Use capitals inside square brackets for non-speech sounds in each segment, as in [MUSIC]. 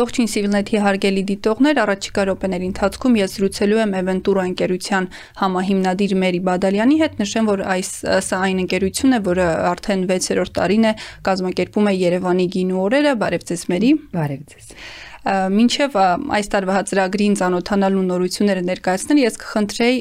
Ողջույն Civilnet-ի հարգելի դիտողներ, առաջիկա րոպեների ընթացքում ես զրուցելու եմ Eventura ընկերության համահիմնադիր Մերի Բադալյանի հետ։ Նշեմ, որ այս սա այն ընկերությունն է, որը արդեն 6-րդ տարին է կազմակերպում է Երևանի գինու օրերը։ Բարև ձեզ Մերի։ Բարև ձեզ մինչև այս տարվա ծրագրին ծանոթանալու նորությունները ներկայացնել, ես կխնդրեի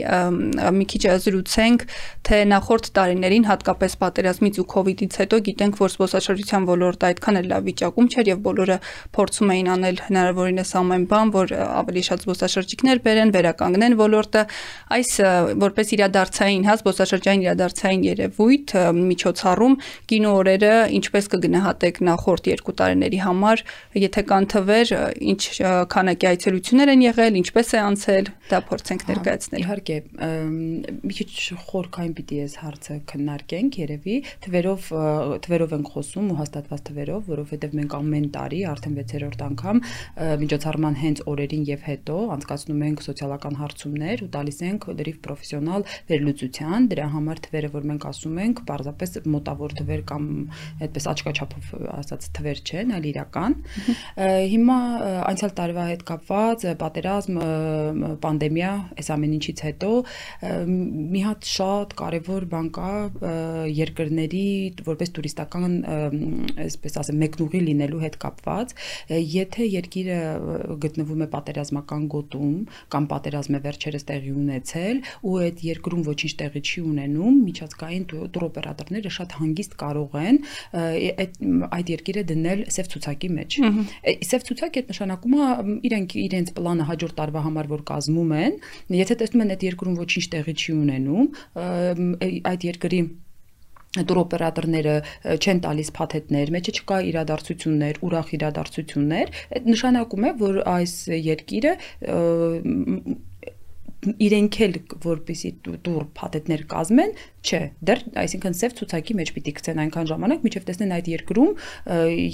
մի քիչ զրուցենք, թե նախորդ տարիներին, հատկապես պատերազմից ու իդից հետո գիտենք, որ զբոսաշրջության ոլորտը այդքան էլ լավ վիճակում չէր եւ բոլորը փորձում էին անել հնարավորինս ամեն բան, որ ավելի շատ զբոսաշրջիկներ բերեն, վերականգնեն ոլորտը։ Այս որպես իրադարձային, հա, զբոսաշրջային իրադարձային երևույթ միջոցառում գինու օրերը ինչպես կգնահատեք նախորդ երկու տարիների համար, եթե կան թվեր, ինչ քանակի այցելություններ են եղել, ինչպես է անցել, դա փորձենք ներկայացնել։ Իհարկե, մի քիչ խորքային պիտի ես հարցը քննարկենք, երևի թվերով թվերով ենք խոսում ու հաստատված թվերով, որովհետև մենք ամեն տարի արդեն 6-րդ անգամ միջոցառման հենց օրերին եւ հետո անցկացնում ենք սոցիալական հարցումներ ու տալիս ենք լրիվ պրոֆեսիոնալ վերլուծության, դրա համար թվերը, որ մենք ասում ենք, պարզապես մոտավոր թվեր կամ այդպես աչքաչափով ասած թվեր չեն, այլ իրական։ Հիմա անցյալ տարվա հետ կապված պատերազմ, պանդեմիա, այս ամեն ինչից հետո մի հատ շատ կարևոր բան կա երկրների որպես տուրիստական, այսպես ասեմ, մեկնուղի լինելու հետ կապված, եթե երկիրը գտնվում է պատերազմական գոտում կամ պատերազմ է վերջերս տեղի ունեցել ու այդ երկրում ոչինչ տեղի չի ունենում, միջազգային տուրօպերատորները շատ հանգիստ կարող են այդ այդ երկիրը դնել սև ցուցակի մեջ։ Սև ցուցակ այդ նշանակում է իրենք իրենց պլանը հաջորդ տարվա համար որ կազմում են, եթե տեսնում են այդ երկրում ոչինչ տեղի չի ունենում, այդ երկրի տուրօպերատորները չեն տալիս փաթեթներ, մեջը չկա իրադարձություններ, ուրախ իրադարձություններ, այդ նշանակում է, որ այս երկիրը իրենք էլ որպեսի դուր փաթեթներ կազմեն, չէ, դեռ այսինքն ծև ցուցակի մեջ պիտի գցեն այնքան ժամանակ, միջև տեսնեն այդ երկրում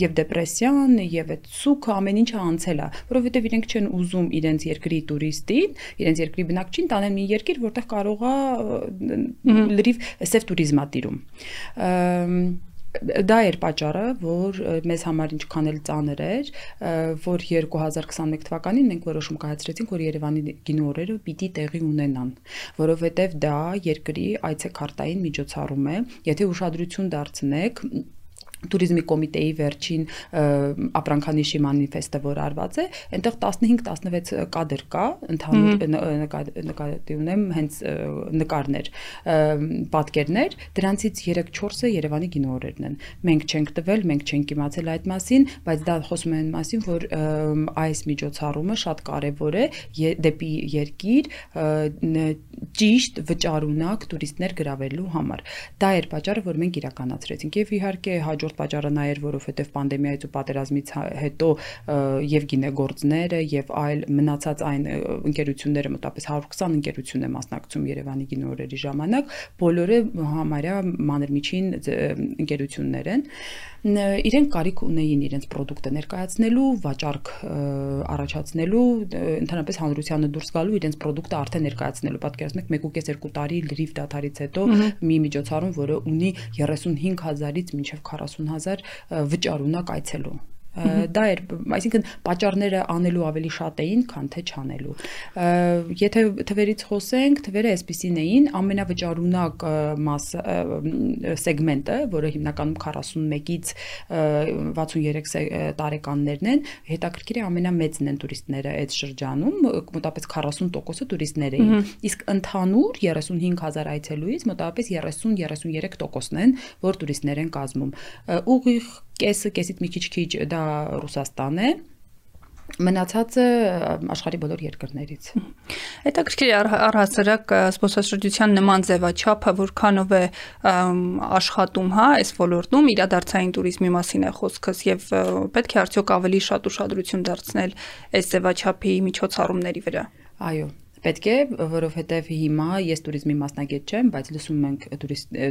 եւ դեպրեսիան, եւ այդ ցուքը ամեն ինչը անցել է, որովհետեւ իրենք չեն ուզում իրենց երկրի туриստին, իրենց երկրի բնակչին տանեն մի երկիր, որտեղ կարող է լրիվ ծև туриզմա տիրում։ Ա դա էր պատճառը, որ մեզ համար ինչքան էլ ծանր էր, որ 2021 թվականին մենք որոշում կայացրեցինք, որ Երևանի գինու օրերը պիտի տեղի ունենան, որովհետև դա երկրի այցեքարտային միջոցառում է։ Եթե ուշադրություն դարձնեք, Տուրիզմի կոմիտեի վերջին ապրանքանիշի մանիֆեստը, որ արված է, այնտեղ 15-16 կադր կա, ընդհանուր նկատի ունեմ հենց նկարներ, պատկերներ, դրանցից 3-4-ը Երևանի կինոօրերն են։ Մենք չենք տվել, մենք չենք իմացել այդ մասին, բայց դա խոսում է այն մասին, որ այս միջոցառումը շատ կարևոր է դեպի երկիր ճիշտ վճարունակ տուրիստներ գրավելու համար։ Դա էր պատճառը, որ մենք իրականացրեցինք։ Եվ իհարկե հաջորդ պատճառը նա էր, որովհետև պանդեմիայից ու պատերազմից հետո եւ գինեգործները եւ այլ մնացած այն ընկերությունները մոտապես 120 ընկերություն է մասնակցում Երևանի գինեօրերի ժամանակ, բոլորը համարյա մանրմիջին ընկերություններ են իրենք կարիք ունեին իրենց ապրանքը ներկայացնելու, վաճառք առաջացնելու, ընդհանրապես հանրությանը դուրս գալու իրենց ապրանքը արդեն ներկայացնելու։ Պատկերացնեք 1.5-2 տարի լրիվ դաթարից հետո մի միջոցառում, որը ունի 35000-ից մինչև 40000 վճարունակ այցելու դա էր այսինքն պատճառները անելու ավելի շատ էին քան թե չանելու եթե թվերից խոսենք թվերը այսպեսին էին ամենավճարունակ մաս սեգմենտը որը հիմնականում 41-ից 63 տարեկաններն են հետաքրքիր է ամենամեծն են տուրիստները այդ շրջանում մոտավորապես 40%-ը տուրիստներ էին իսկ ընդհանուր 35000 այցելուից մոտավորապես 30-33%-ն են որ տուրիստներ են կազմում ուղիղ կեսը, կեսից մի քիչ-քիչ դա Ռուսաստան է մնացածը աշխարի բոլոր երկրներից։ Հետաքրքիր առհասարակ զբոսաշրջության նման ձևաչափը որքանով է աշխատում, հա, այս ոլորտում իրադարձային туриզմի մասին է խոսքս եւ պետք է արդյոք ավելի շատ ուշադրություն դարձնել այս ձևաչափի միջոցառումների վրա։ Այո, Պետք է, որովհետև հիմա ես туриզմի մասնագետ չեմ, բայց լսում ենք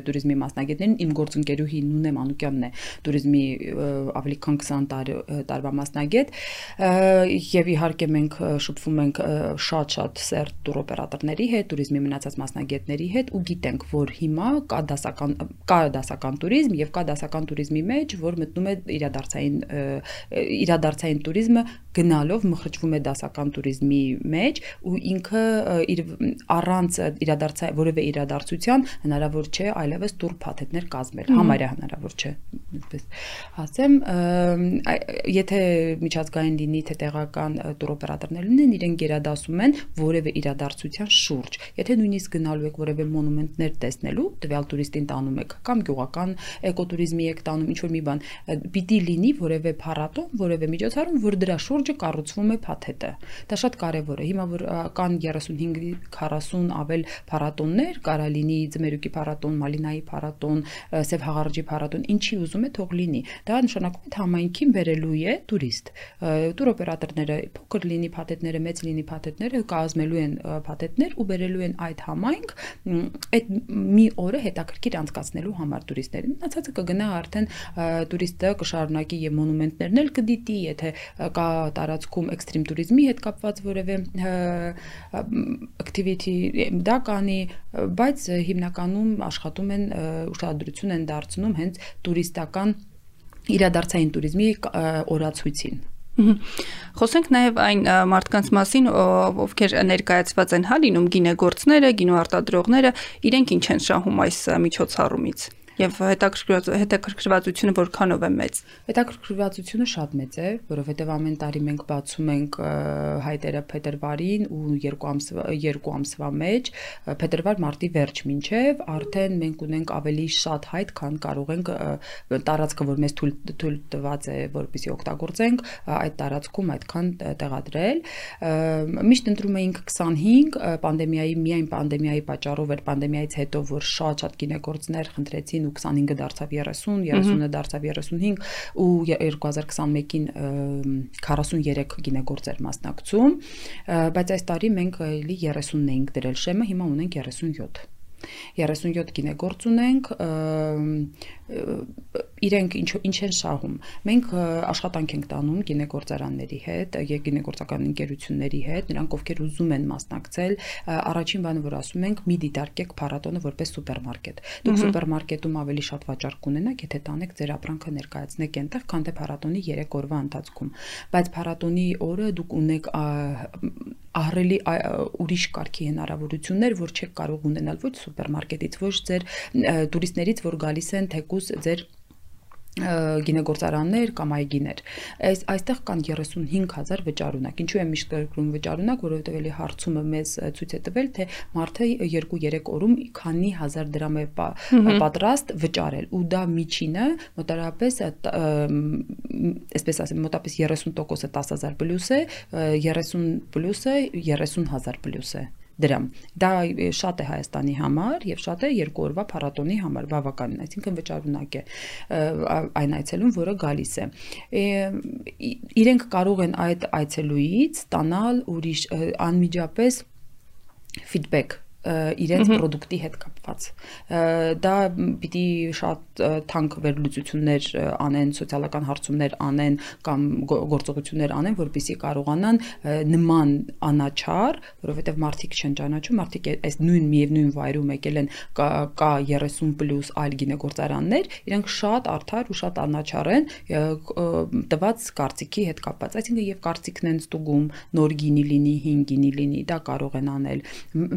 туриզմի մասնագետներին, իմ գործընկերուհի Նունե Մանուկյանն է туриզմի ավելի քան 20 տարի տարվա մասնագետ, եւ իհարկե մենք շփվում ենք շատ-շատ սերտ туроպերատորների հետ, туриզմի մնացած մասնագետների հետ ու գիտենք, որ հիմա կա դասական կա դասական туриզմ եւ կա դասական туриզմի մեջ, որ մտնում է իրադարձային իրադարձային туриզմը գնալով մխրճվում է դասական туриզմի մեջ ու ինքը իր առանց իրադարձ որևէ իրադարձության հնարավոր չէ այլևս տուր փաթեթներ կազմել, համարյա հնարավոր չէ, ինչպես ասեմ, եթե միջազգային լինի թե տեղական տուր օպերատորներ լինեն, իրենք գերադասում են որևէ իրադարձության շուրջ։ Եթե նույնիսկ գնալու եք որևէ մոնումենտներ տեսնելու, տվյալ туриստին տանում եք կամ գյուղական էկոտուրիզմի եք տանում, ինչ որ մի բան, պիտի լինի որևէ փառատոն, որևէ միջոցառում, որ դրա շուրջ կամուճը կառուցվում է փաթեթը։ Դա շատ կարևոր է։ Հիմա որ կան 35-40 ավել փառատոններ, կարա լինի Ձմերուկի փառատոն, Մալինայի փառատոն, Սև հաղարջի փառատոն, ինչի ուզում է թող լինի։ Դա նշանակում է համայնքին վերելու է տուրիստ։ Տուր օպերատորները փոքր լինի փաթեթները, մեծ լինի փաթեթները կազմելու են փաթեթներ ու վերելու են այդ համայնք այդ մի օրը հետաքրքիր անցկացնելու համար տուրիստներին։ Մնացածը կգնա արդեն տուրիստը կշարունակի եւ մոնումենտներն էլ կդիտի, եթե կա տարածքում էքստրիմ туриզմի հետ կապված որևէ activity դա կանի, բայց հիմնականում աշխատում են ուշադրություն են դարձնում հենց տուրիստական իրադարձային туриզմի օրացույցին։ Խոսենք նաև այն մարդկանց մասին, ովքեր ներկայացված են հա լինում գինեգործները, գինոարտադրողները, իրենք ինչ են շահում այս միջոցառումից եւ հետաքրքրվածությունը որքանով է մեծ։ Հետաքրքրվածությունը շատ մեծ է, որովհետեւ ամեն տարի մենք բացում ենք հայտերը փետրվարին ու երկու ամսվա երկու ամսվա մեջ, փետրվար մարտի վերջ մինչև արդեն մենք ունենք ավելի շատ հայտ, քան կարող ենք տարածքը, որ մեզ թույլ թույլ տված է, որպեսզի օգտագործենք, այդ տարածքում այդքան տեղադրել։ Միշտ ընտրում էինք 25 պանդեմիայի միայն պանդեմիայի պատճառով էր պանդեմիայից հետո որ շատ-շատ գինեգործներ խնդրեցին 20-ին ու 25-ը դարձավ 30, 30-ը դարձավ 35 ու 2021-ին 43 գինեգործեր մասնակցում, բայց այս տարի մենք էլի 30-ն էինք դրել շեմը, հիմա ունենք 37 37 գինեգործ ունենք, իրենք ինչ ինչ են շահում։ Մենք աշխատանք ենք տանում գինեգործարանների հետ, գինեգործական ընկերությունների հետ, նրանք ովքեր ուզում են մասնակցել, առաջին բանը որ ասում ենք՝ մի դիտարկեք փառատոնը որպես սուպերմարկետ։ Դուք սուպերմարկետում ավելի շատ վաճառք կունենաք, եթե տանեք ձեր ապրանքը ներկայացնեք այնտեղ, քան թե փառատոնի 3 օրվա ընթացքում։ Բայց փառատոնի օրը դուք ունեք ահռելի ուրիշ կարգի հնարավորություններ, որ չեք կարող ունենալ ոչ սուպերմարկետից, ոչ ձեր տուրիստներից, որ գալիս են թեկուս ձեր գինեգործարաններ կամ այգիներ։ Այս այստեղ կան 35000 վճարունակ։ Ինչու է միշտ կրկնում վճարունակ, որովհետև էլի հարցումը մեզ ցույց է տվել, թե մարդը 2-3 օրում քանի հազար դրամ է պատրաստ վճարել ու դա միջինը մոտարապես այսպես ասեմ, մոտապես 30%-ը 10000 պլյուս է, 30 պլյուսը 30000 պլյուս է դրամ։ Դա շատ է Հայաստանի համար եւ շատ է երկու օրվա փառատոնի համար բավականին, այսինքն վճարունակ է այն այցելուն, որը գալիս է։ Իրենք կարող են այդ այցելուից ստանալ ուրիշ անմիջապես feedback իրենց product-ի հետ կապված։ Դա պիտի շատ թանկ վերլուծություններ անեն, սոցիալական հարցումներ անեն կամ գործողություններ անեն, որպեսզի կարողանան նման անաչար, որովհետև մարդիկ չեն ճանաչում, մարդիկ այս նույն միևնույն վայրում եկել են կա, կա 30+ այլ գինեգործարաններ, իրենք շատ արդար ու շատ անաչար են տված կարծիքի հետ կապված։ Այսինքն եւ կարծիքն են ստուգում, նոր գինի լինի, հին գինի լինի, դա կարող են անել։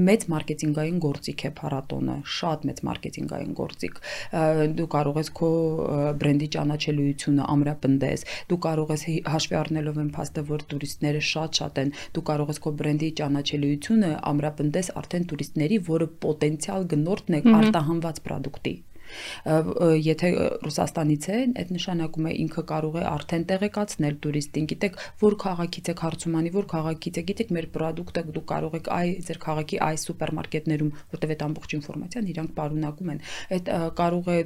Մեծ մարքետ մարքեթինգային գործիք է փառատոնը, շատ մեծ մարքեթինգային գործիք։ Դու կարող ես քո բրենդի ճանաչելիությունը ամրապնդես, դու կարող ես հաշվի առնելով այն փաստը, որ տուրիստները շատ-շատ են, դու կարող ես քո բրենդի ճանաչելիությունը ամրապնդես արդեն տուրիստների, որը պոտենցիալ գնորդն է արտահանված product-ի Եթե Ռուսաստանից է, այդ նշանակում է ինքը կարող է արդեն տեղեկացնել տուրիստին, գիտեք, որ քաղաքից եք հարցումանի, որ քաղաքից է, գիտեք, մեր product-ը դու կարող եք այ ձեր քաղաքի այ սուպերմարկետներում, որտեղ այդ ամբողջ ինֆորմացիան իրանք պարունակում են։ Այդ կարող է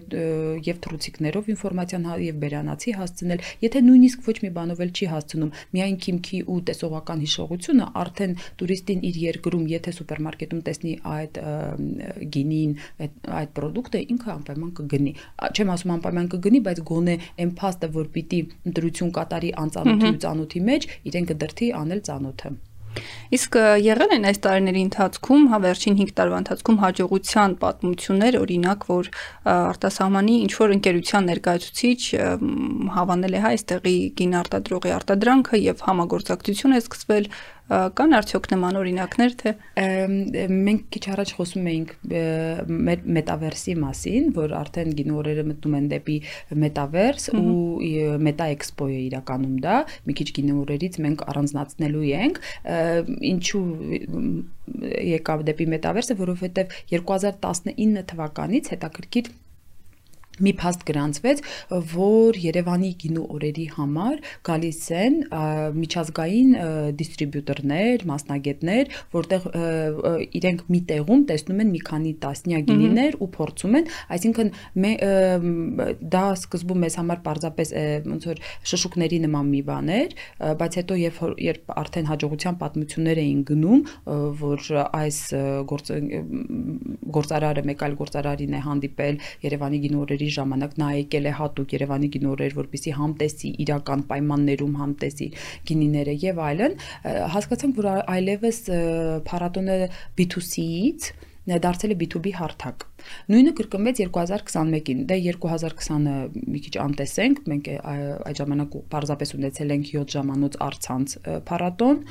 եւ թրուցիկներով ինֆորմացիան հա, եւ բերանացի հասցնել, եթե նույնիսկ ոչ մի բանով էլ չի հասցնում, միայն քիմքի ու տեսողական հիշողությունը արդեն տուրիստին իր երկրում, եթե սուպերմարկետում տեսնի այդ գինին, այդ այդ product-ը ինքը անպայման կգնի։ Չեմ ասում անպայման կգնի, բայց գոնե այն փաստը, որ պիտի ընտրություն կատարի անծանոթի ու ծանոթի մեջ, իրեն կդրթի անել ծանոթը։ Իսկ եղել են այս տարիների ընթացքում, հա վերջին 5 տարվա ընթացքում հաջողության պատմություններ, օրինակ, որ արտասահմանի ինչ որ ընկերության ներկայացուցիչ հավանել է հա այստեղի գին արտադրողի արտադրանքը եւ համագործակցություն է սկսվել կան արդյոք նման օրինակներ թե մենք քիչ առաջ խոսում էինք մեր մետավերսի մասին, որ արդեն գինորերը մտնում են դեպի մետավերս ու մետա էքսպոյը իրականում դա մի քիչ գինորերից մենք առանձնացնելու ենք ինչու եկավ դեպի մետավերսը, որովհետև 2019 թվականից հետաքրքիր մի փաստ գրանցվեց, որ Երևանի գինու օրերի համար գալիս են միջազգային դիստրիբյուտորներ, մասնագետներ, որտեղ իրենք մի տեղում տեսնում են մի քանի տասնյակ գինիներ ու փորձում են, այսինքն դա սկզբում մեզ համար պարզապես ոնց որ շշուկների նման մի բան էր, բայց հետո երբ երբ արդեն հաջողության պատմություններ էին գնում, որ այս գործարարը մեկ այլ գործարարին է հանդիպել Երևանի գինու օրերի ժամանակ նա եկել է հատուկ Երևանի գինորեր, որպեսի համտեսի իրական պայմաններում համտեսի գինիները եւ այլն, հասկացանք, որ այլևս փառատոնը B2C-ից դարձել է B2B հարթակ։ Նույնը կրկնվեց 2021-ին։ Դե 2020-ը մի քիչ անտեսենք, մենք այդ ժամանակ պարզապես ունեցել ենք 7 ժամանոց արցանց փառատոն։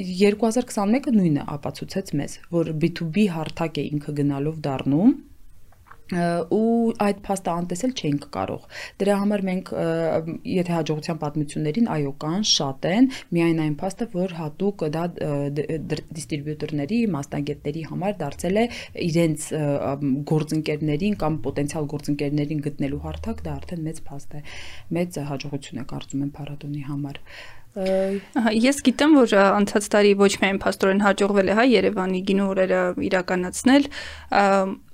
2021-ը նույնը ապացուցեց մեզ, որ B2B հարթակ է ինքը գնալով դառնում ու այդ փաստը անտեսել չենք կարող։ Դրա համար մենք եթե հաջողության պատմություններին այո կան, շատ են, միայն այն փաստը, որ հատուկ դա դիստրիբյուտորների, մասնագետների համար դարձել է իրենց գործընկերներին կամ պոտենցիալ գործընկերներին գտնելու հարթակ, դա արդեն մեծ փաստ է։ Մեծ հաջողություն է կարծում եմ փառատոնի համար։ Ահա ես գիտեմ որ անցած տարի ոչ միայն փաստորեն հաջողվել է հա Երևանի գինու օրերը իրականացնել,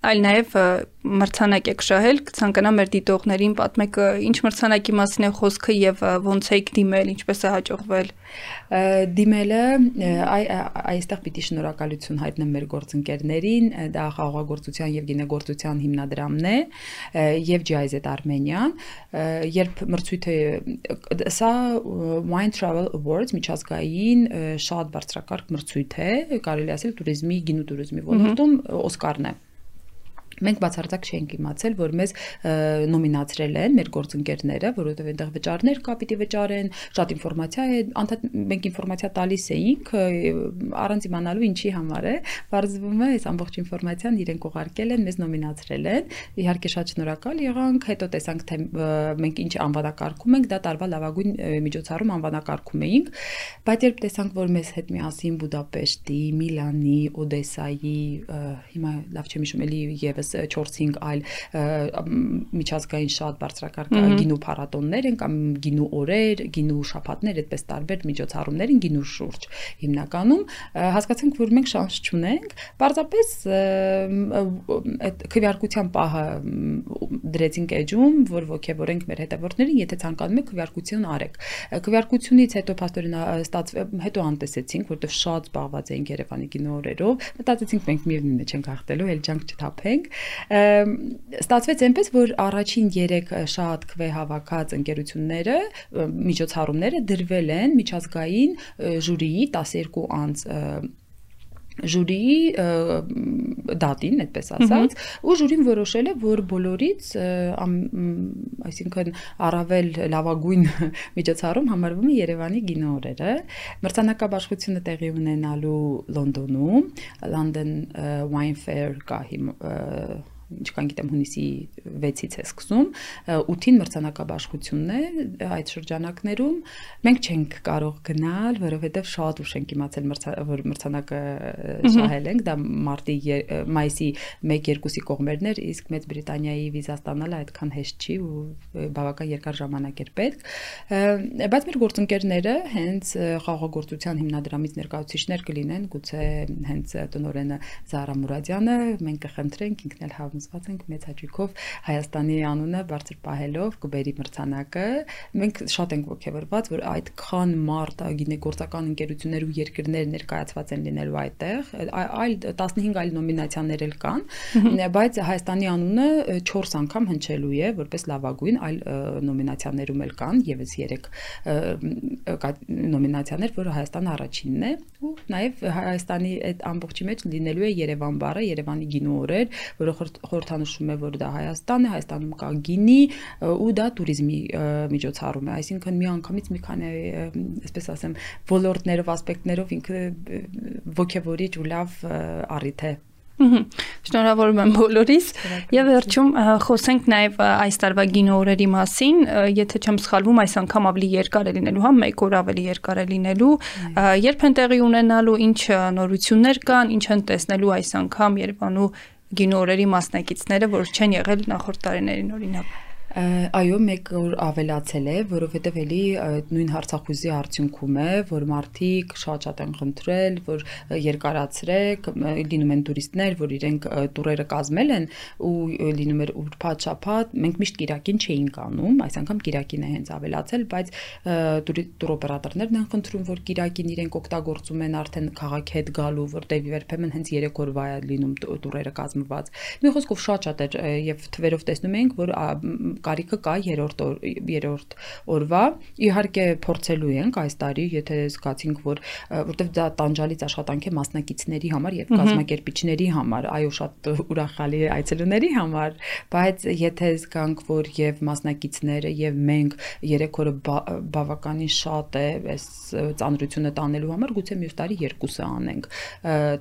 այլ նաև մրցանակ եք շահել, կցանկանա մեր դիտողներին պատմեք ինչ մրցանակի մասին է խոսքը եւ ոնց եք դիմել, ինչպես է հաջողվել։ Դիմելը այստեղ պիտի շնորհակալություն հայտնեմ մեր գործընկերներին, դա խաղաղագործության եւ գինեգործության հիմնադրամն է եւ GIZ Armenian, երբ մրցույթը սա Wine Travel Awards միջազգային շատ բարձրակարգ մրցույթ է, կարելի ասել туриզմի, գինու туриզմի ոլորտում Օսկարն է։ Ա, Մենք բացարձակ չենք իմացել, որ մեզ նոմինացրել են մեր գործընկերները, որովհետև այնտեղ վճարներ կա, պիտի վճարեն, շատ ինֆորմացիա է, անդադ մենք ինֆորմացիա տալիս էինք, առանց իմանալու ինչի համար է։ Բարձվում է, այս ամբողջ ինֆորմացիան իրենք ուղարկել են, մեզ նոմինացրել են։ Իհարկե շատ շնորհակալ եղանք, հետո տեսանք թե մենք ինչ անվանակարգում ենք, դա տարվա լավագույն միջոցառում անվանակարգում էինք, բայց երբ տեսանք, որ մեզ հետ միասին Բուդապեշտի, Միլանի, Օդեսայի, հիմա լավ չեմ հիշում, էլի եւս եւս 4-5 այլ միջազգային շատ բարձրակարգ գինու փառատոններ են կամ գինու օրեր, գինու շաբաթներ, այդպես տարբեր միջոցառումներ են գինու շուրջ։ Հիմնականում հասկացանք, որ մենք շանս չունենք, պարզապես այդ քվեարկության պահը դրեցինք էջում, որ ողջևորենք մեր հետևորդներին, եթե ցանկանում եք քվեարկություն արեք։ Քվեարկությունից հետո փաստորեն ստաց հետո անտեսեցինք, որովհետև շատ զբաղված էինք Երևանի գինու օրերով, մտածեցինք մենք միևնույնն է չենք հաղթելու, էլ ջանք չթափենք ստացվեց այնպես, որ առաջին 3 շատ քվե հավաքած ընկերությունները միջոցառումները դրվել են միջազգային ժյուրիի 12 անց ժյուրիի դատին, այդպես ասած, ու ժյուրին որոշել է, որ բոլորից, այսինքն առավել լավագույն [LAUGHS] միջոցառում համարվում է Երևանի գինոօրերը։ Մրցանակաբաշխությունը տեղի ունենալու Լոնդոնում, London Wine Fair կա հիմա ինչքան գիտեմ հունիսի 6-ից է սկսում 8-ին մրցանակաբաշխությունն է այդ շրջանակներում մենք չենք կարող գնալ որովհետև շատ ուշ ենք իմացել որ մրցանակը շահել ենք դա մարտի մայիսի 1-2-ի կողմերներ իսկ մեծ բրիտանիայի վիզա ստանալը այդքան հեշտ չի ու բավական երկար ժամանակ էր պետք բայց մեր գործընկերները հենց խաղաղագործության հիմնադրամից ներկայացուցիչներ կլինեն գուցե հենց տնորենը Զարա Մուրադյանը մենք կխնդրենք ինքն էլ հավ ամուսված ենք մեծ հաճույքով Հայաստանի անունը բարձր պահելով կբերի մրցանակը։ Մենք շատ ենք ողջավորված, որ այդքան մարդ գինեգործական ընկերություններ ու երկրներ ներկայացված են լինելու այդտեղ, այլ 15 այլ նոմինացիաներ էլ կան, բայց Հայաստանի անունը 4 անգամ հնչելու է որպես լավագույն այլ նոմինացիաներում էլ կան եւս 3 նոմինացիաներ, որը Հայաստանը առաջինն է ու նաեւ Հայաստանի այդ ամբողջի մեջ լինելու է Երևան բառը, Երևանի գինու օրեր, որը խորհրդանշում է, որ դա Հայաստան է, Հայաստանում կա գինի ու դա туриզմի միջոցառում է, այսինքն մի անգամից մի քանի, այսպես ասեմ, ոլորտներով, ասպեկտներով ինքը ոգևորիչ ու լավ առիթ է Շնորհավորում եմ բոլորիս եւ վերջում խոսենք նաեւ այս տարվա գինոօրերի մասին, եթե չեմ սխալվում, այս անգամ ավելի երկար է լինելու, հա, 1 օր ավելի երկար է լինելու։ Երբ են տեղի ունենալու, ինչ նորություններ կան, ինչ են տեսնելու այս անգամ Երևանում գինոօրերի մասնակիցները, որ չեն եղել նախորդ տարիներին օրինակ։ Այո, մեկ օր ավելացել է, որովհետև էլի նույն հարցախույզի արդյունքում է, որ մարդիկ շատ-շատ են խնդրել, որ երկարացրեք, լինում են տուրիստներ, որ իրենք տուրերը կազմել են ու լինում էր ուրբաթ շաբաթ, մենք միշտ Կիրակին չէինք անում, այս անգամ Կիրակին է հենց ավելացել, բայց տուրօպերատորներն են խնդրում, որ Կիրակին իրենք օգտագործում են արդեն քաղաքի հետ գալու, որտեղ երբեմն հենց 3 օրվա է լինում տուրերը կազմված։ Մի խոսքով շատ-շատ էր եւ թվերով տեսնում էինք, որ կարիքը կա երրորդ երրորդ օրվա։ Իհարկե փորձելու ենք այս տարի, եթե զգացինք, որ որտեվ դա տանջալից աշխատանք է մասնակիցների համար եւ կազմակերպիչների համար, այո, շատ ուրախալի այցելուների համար, բայց եթե զգանք, որ եւ մասնակիցները եւ մենք երեք օրը բավականին շատ է այս ծանրությունը տանելու համար, գուցե մյուս տարի երկուսը անենք։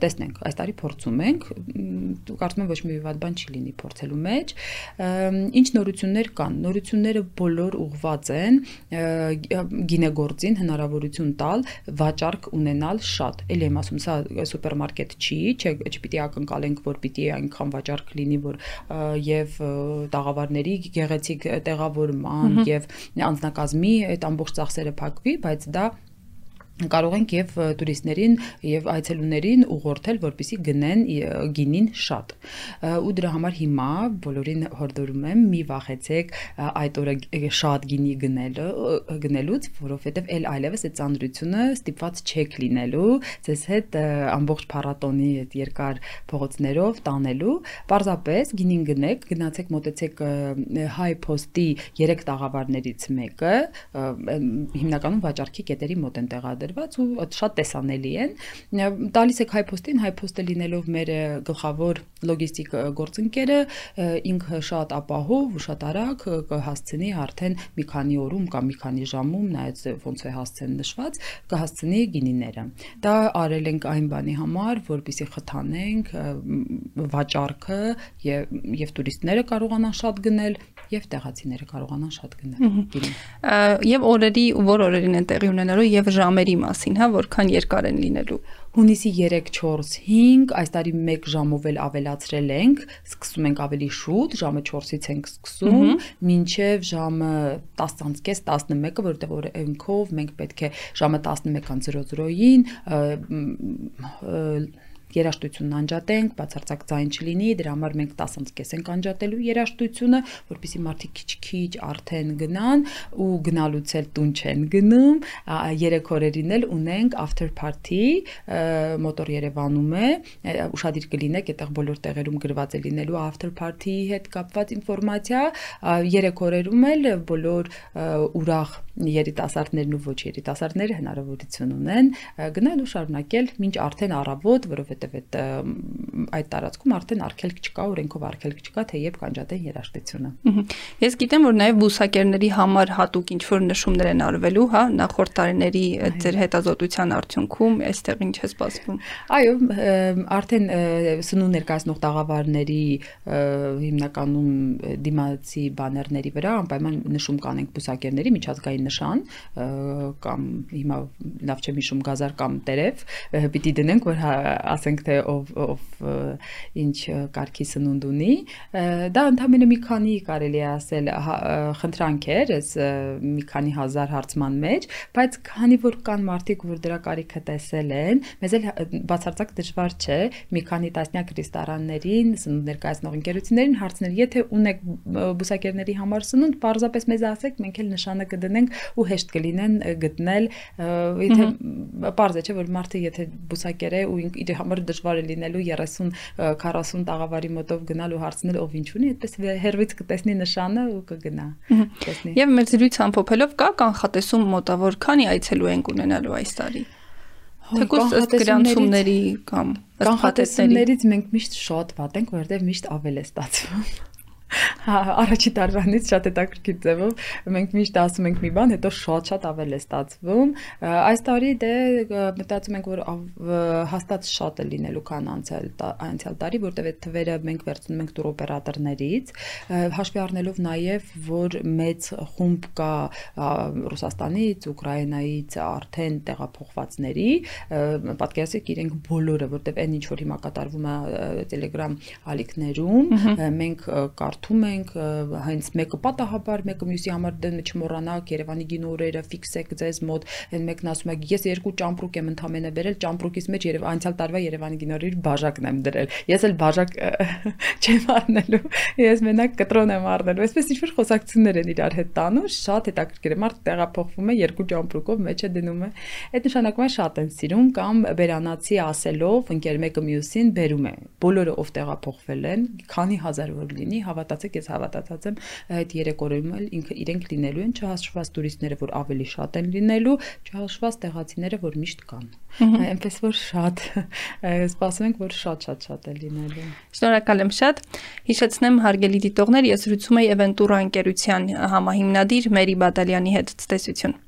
Տեսնենք, այս տարի փորձում ենք, կարծում եմ ոչ մի վատ բան չի լինի փորձելու մեջ։ Ինչ նորություններ կան։ Նորությունները բոլոր ուղված են գինեգործին հնարավորություն տալ վաճառք ունենալ շատ։ Էլի եմ ասում, սա սուպերմարկետ չի, չէ, չպիտի ակնկալենք, որ պիտի այնքան վաճառք լինի, որ եւ տաղավարների գեղեցիկ տեղավորման եւ անձնակազմի այդ ամբողջ ծախսերը փակվի, բայց դա կարող ենք եւ տուրիստներին եւ այցելուներին ուղղորդել, որպիսի գնեն գինին շատ։ Ու դրա համար հիմա բոլորին հորդորում եմ՝ մի վախեցեք այդ օրը շատ գինի գնելը գնելուց, որովհետեւ ել այլևս այդ ծանրությունը ստիպված չեք լինելու ձեզ հետ ամբողջ փառատոնի այդ երկար փողոցներով տանելու։ Պարզապես գինին գնեք, գնացեք մոտեցեք հայ post-ի 3 տաղավարներից մեկը, հիմնականում վաճառքի կետերի մոտ են տեղադրվել տրամադրված ու շատ տեսանելի են։ Տալիս եք հայփոստին, հայփոստը լինելով մեր գլխավոր լոգիստիկ գործընկերը, ինքը շատ ապահով ու շատ արագ կհասցնի արդեն մի քանի օրում կամ մի քանի ժամում, նայած ոնց է հասցեն նշված, կհասցնի գինիները։ Դա արել ենք այն բանի համար, որպեսզի խթանենք վաճառքը եւ եւ տուրիստները կարողանան շատ գնել եւ տեղացիները կարողանան շատ գնել Եվ օրերի որ օրերին են տեղի ունենալու եւ ժամերի ժամերի մասին, հա, որքան երկար են լինելու։ Հունիսի 3, 4, 5, այս տարի 1 ժամով էլ ավելացրել ենք, սկսում ենք ավելի շուտ, ժամը 4-ից ենք սկսում, մինչև ժամը 10:30, 11-ը, որովհետև օրենքով մենք պետք է ժամը 11:00-ին երաշտությունն անջատենք, բացարձակ ձայն չլինի, դրա համար մենք 10-ից ենք անջատելու երաշտությունը, որpիսի մարդիկ քիչ-քիչ արդեն գնան ու գնալուց էլ տուն չեն գնում։ Երեք օրերին էլ ունենք after party մոտոր Երևանում է, ուշադիր կլինեք, այդտեղ բոլոր տեղերում գրված է լինելու after party-ի հետ կապված ինֆորմացիա։ Երեք օրերում էլ բոլոր ուրախ երիտասարդներն ու ոչ երիտասարդները հնարավորություն ունեն գնալ ու շարունակել մինչ արդեն առավոտ, որովհետև որովհետև այդ այդ տարածքում արդեն արգելք չկա, օրենքով արգելք չկա, թեև կանջատեն երաշտությունը։ Ես գիտեմ, որ նաև բուսակերների համար հատուկ ինչ որ նշումներ են արվելու, հա, նախորդ տարիների ձեր հետազոտության արդյունքում այստեղ ինչ է սպասվում։ Այո, արդեն սնու ներկայացնող տաղավարների հիմնականում դիմացի բաներների վրա անպայման նշում կանենք բուսակերների միջազգային նշան կամ հիմա լավ չեմ հիշում գազար կամ տերև, պիտի դնենք, որ հա, ասենք տեսնենք թե ով ով ինչ կարգի սնունդ ունի դա ընդամենը մի քանի կարելի է ասել խնդրանք էր այս մի քանի հազար հարցման մեջ բայց քանի որ կան մարդիկ որ դրա կարիքը տեսել են մեզ էլ բացարձակ դժվար չէ մի քանի տասնյակ ռեստորաններին սնունդ ներկայացնող ընկերություններին հարցնել եթե ունեք բուսակերների համար սնունդ պարզապես մեզ ասեք մենք էլ նշանը կդնենք ու հեշտ կլինեն գտնել եթե պարզ է չէ որ մարդը եթե բուսակեր է ու իր համար դժվար է լինելու 30-40 տաղավարի մոտով գնալ ու հարցնել ով ինչ ունի, այդպես հերվից կտեսնի նշանը ու կգնա։ Տեսնի։ Եվ մեր զրույց ամփոփելով կա կանխատեսում մոտավոր քանի այցելու ենք ունենալու այս տարի։ Թեկուզ ըստ գրանցումների կամ կանխատեսումներից մենք միշտ շատ վատ ենք, որովհետև միշտ ավել է ստացվում։ Հա, առաջի տարվանից շատ հետաքրքիր ձևով մենք միշտ ասում ենք մի բան, հետո շատ-շատ ավել է ստացվում։ Այս տարի դե մտածում ենք, որ հաստատ շատ է լինելու քան անցյալ անցյալ տարի, որտեղ այդ թվերը մենք վերցնում ենք տուր օպերատորներից, հաշվի առնելով նաև, որ մեծ խումբ կա Ռուսաստանից, Ուկրաինայից արդեն տեղափոխվածների, պատկերացրեք իրենք բոլորը, որտեղ այն ինչ որ հիմա կատարվում է Telegram ալիքներում, մենք կարդ կարդում ենք հենց մեկը պատահաբար, մեկը մյուսի համար դեն չմոռանաք Երևանի գինորերը ֆիքսեք ձեզ մոտ, այն մեկն ասում է ես երկու ճամպրուկ եմ ընդամենը վերել, ճամպրուկից մեջ Երև անցյալ տարվա Երևանի գինորի բաժակն եմ դրել։ Ես էլ բաժակ [LAUGHS] չեմ առնելու։ Ես մենակ կտրոն եմ առնելու։ Այսպես ինչ որ խոսակցություններ են իրար հետ տանում, շատ հետաքրքիր է։ Մարդ տեղափոխվում է երկու ճամպրուկով մեջը դնում է։ Այդ նշանակում է շատ են սիրում կամ բերանացի ասելով ընկեր մեկը մյուսին բերում է։ Բոլորը ով տեղափոխվել են, քանի հազար որ լինի, հավատա հավատացեք, ես հավատացած եմ այդ 3 օրերում էլ ինքը իրենք լինելու են, չհաշված տուրիստները, որ ավելի շատ են լինելու, չհաշված տեղացիները, որ միշտ կան։ Այնպես որ շատ սպասում ենք, որ շատ-շատ-շատ է լինելու։ Շնորհակալ եմ շատ։ Հիշեցնեմ հարգելի դիտողներ, ես զրուցում եի Eventura ընկերության համահիմնադիր Մերի Բադալյանի հետ ցտեսություն։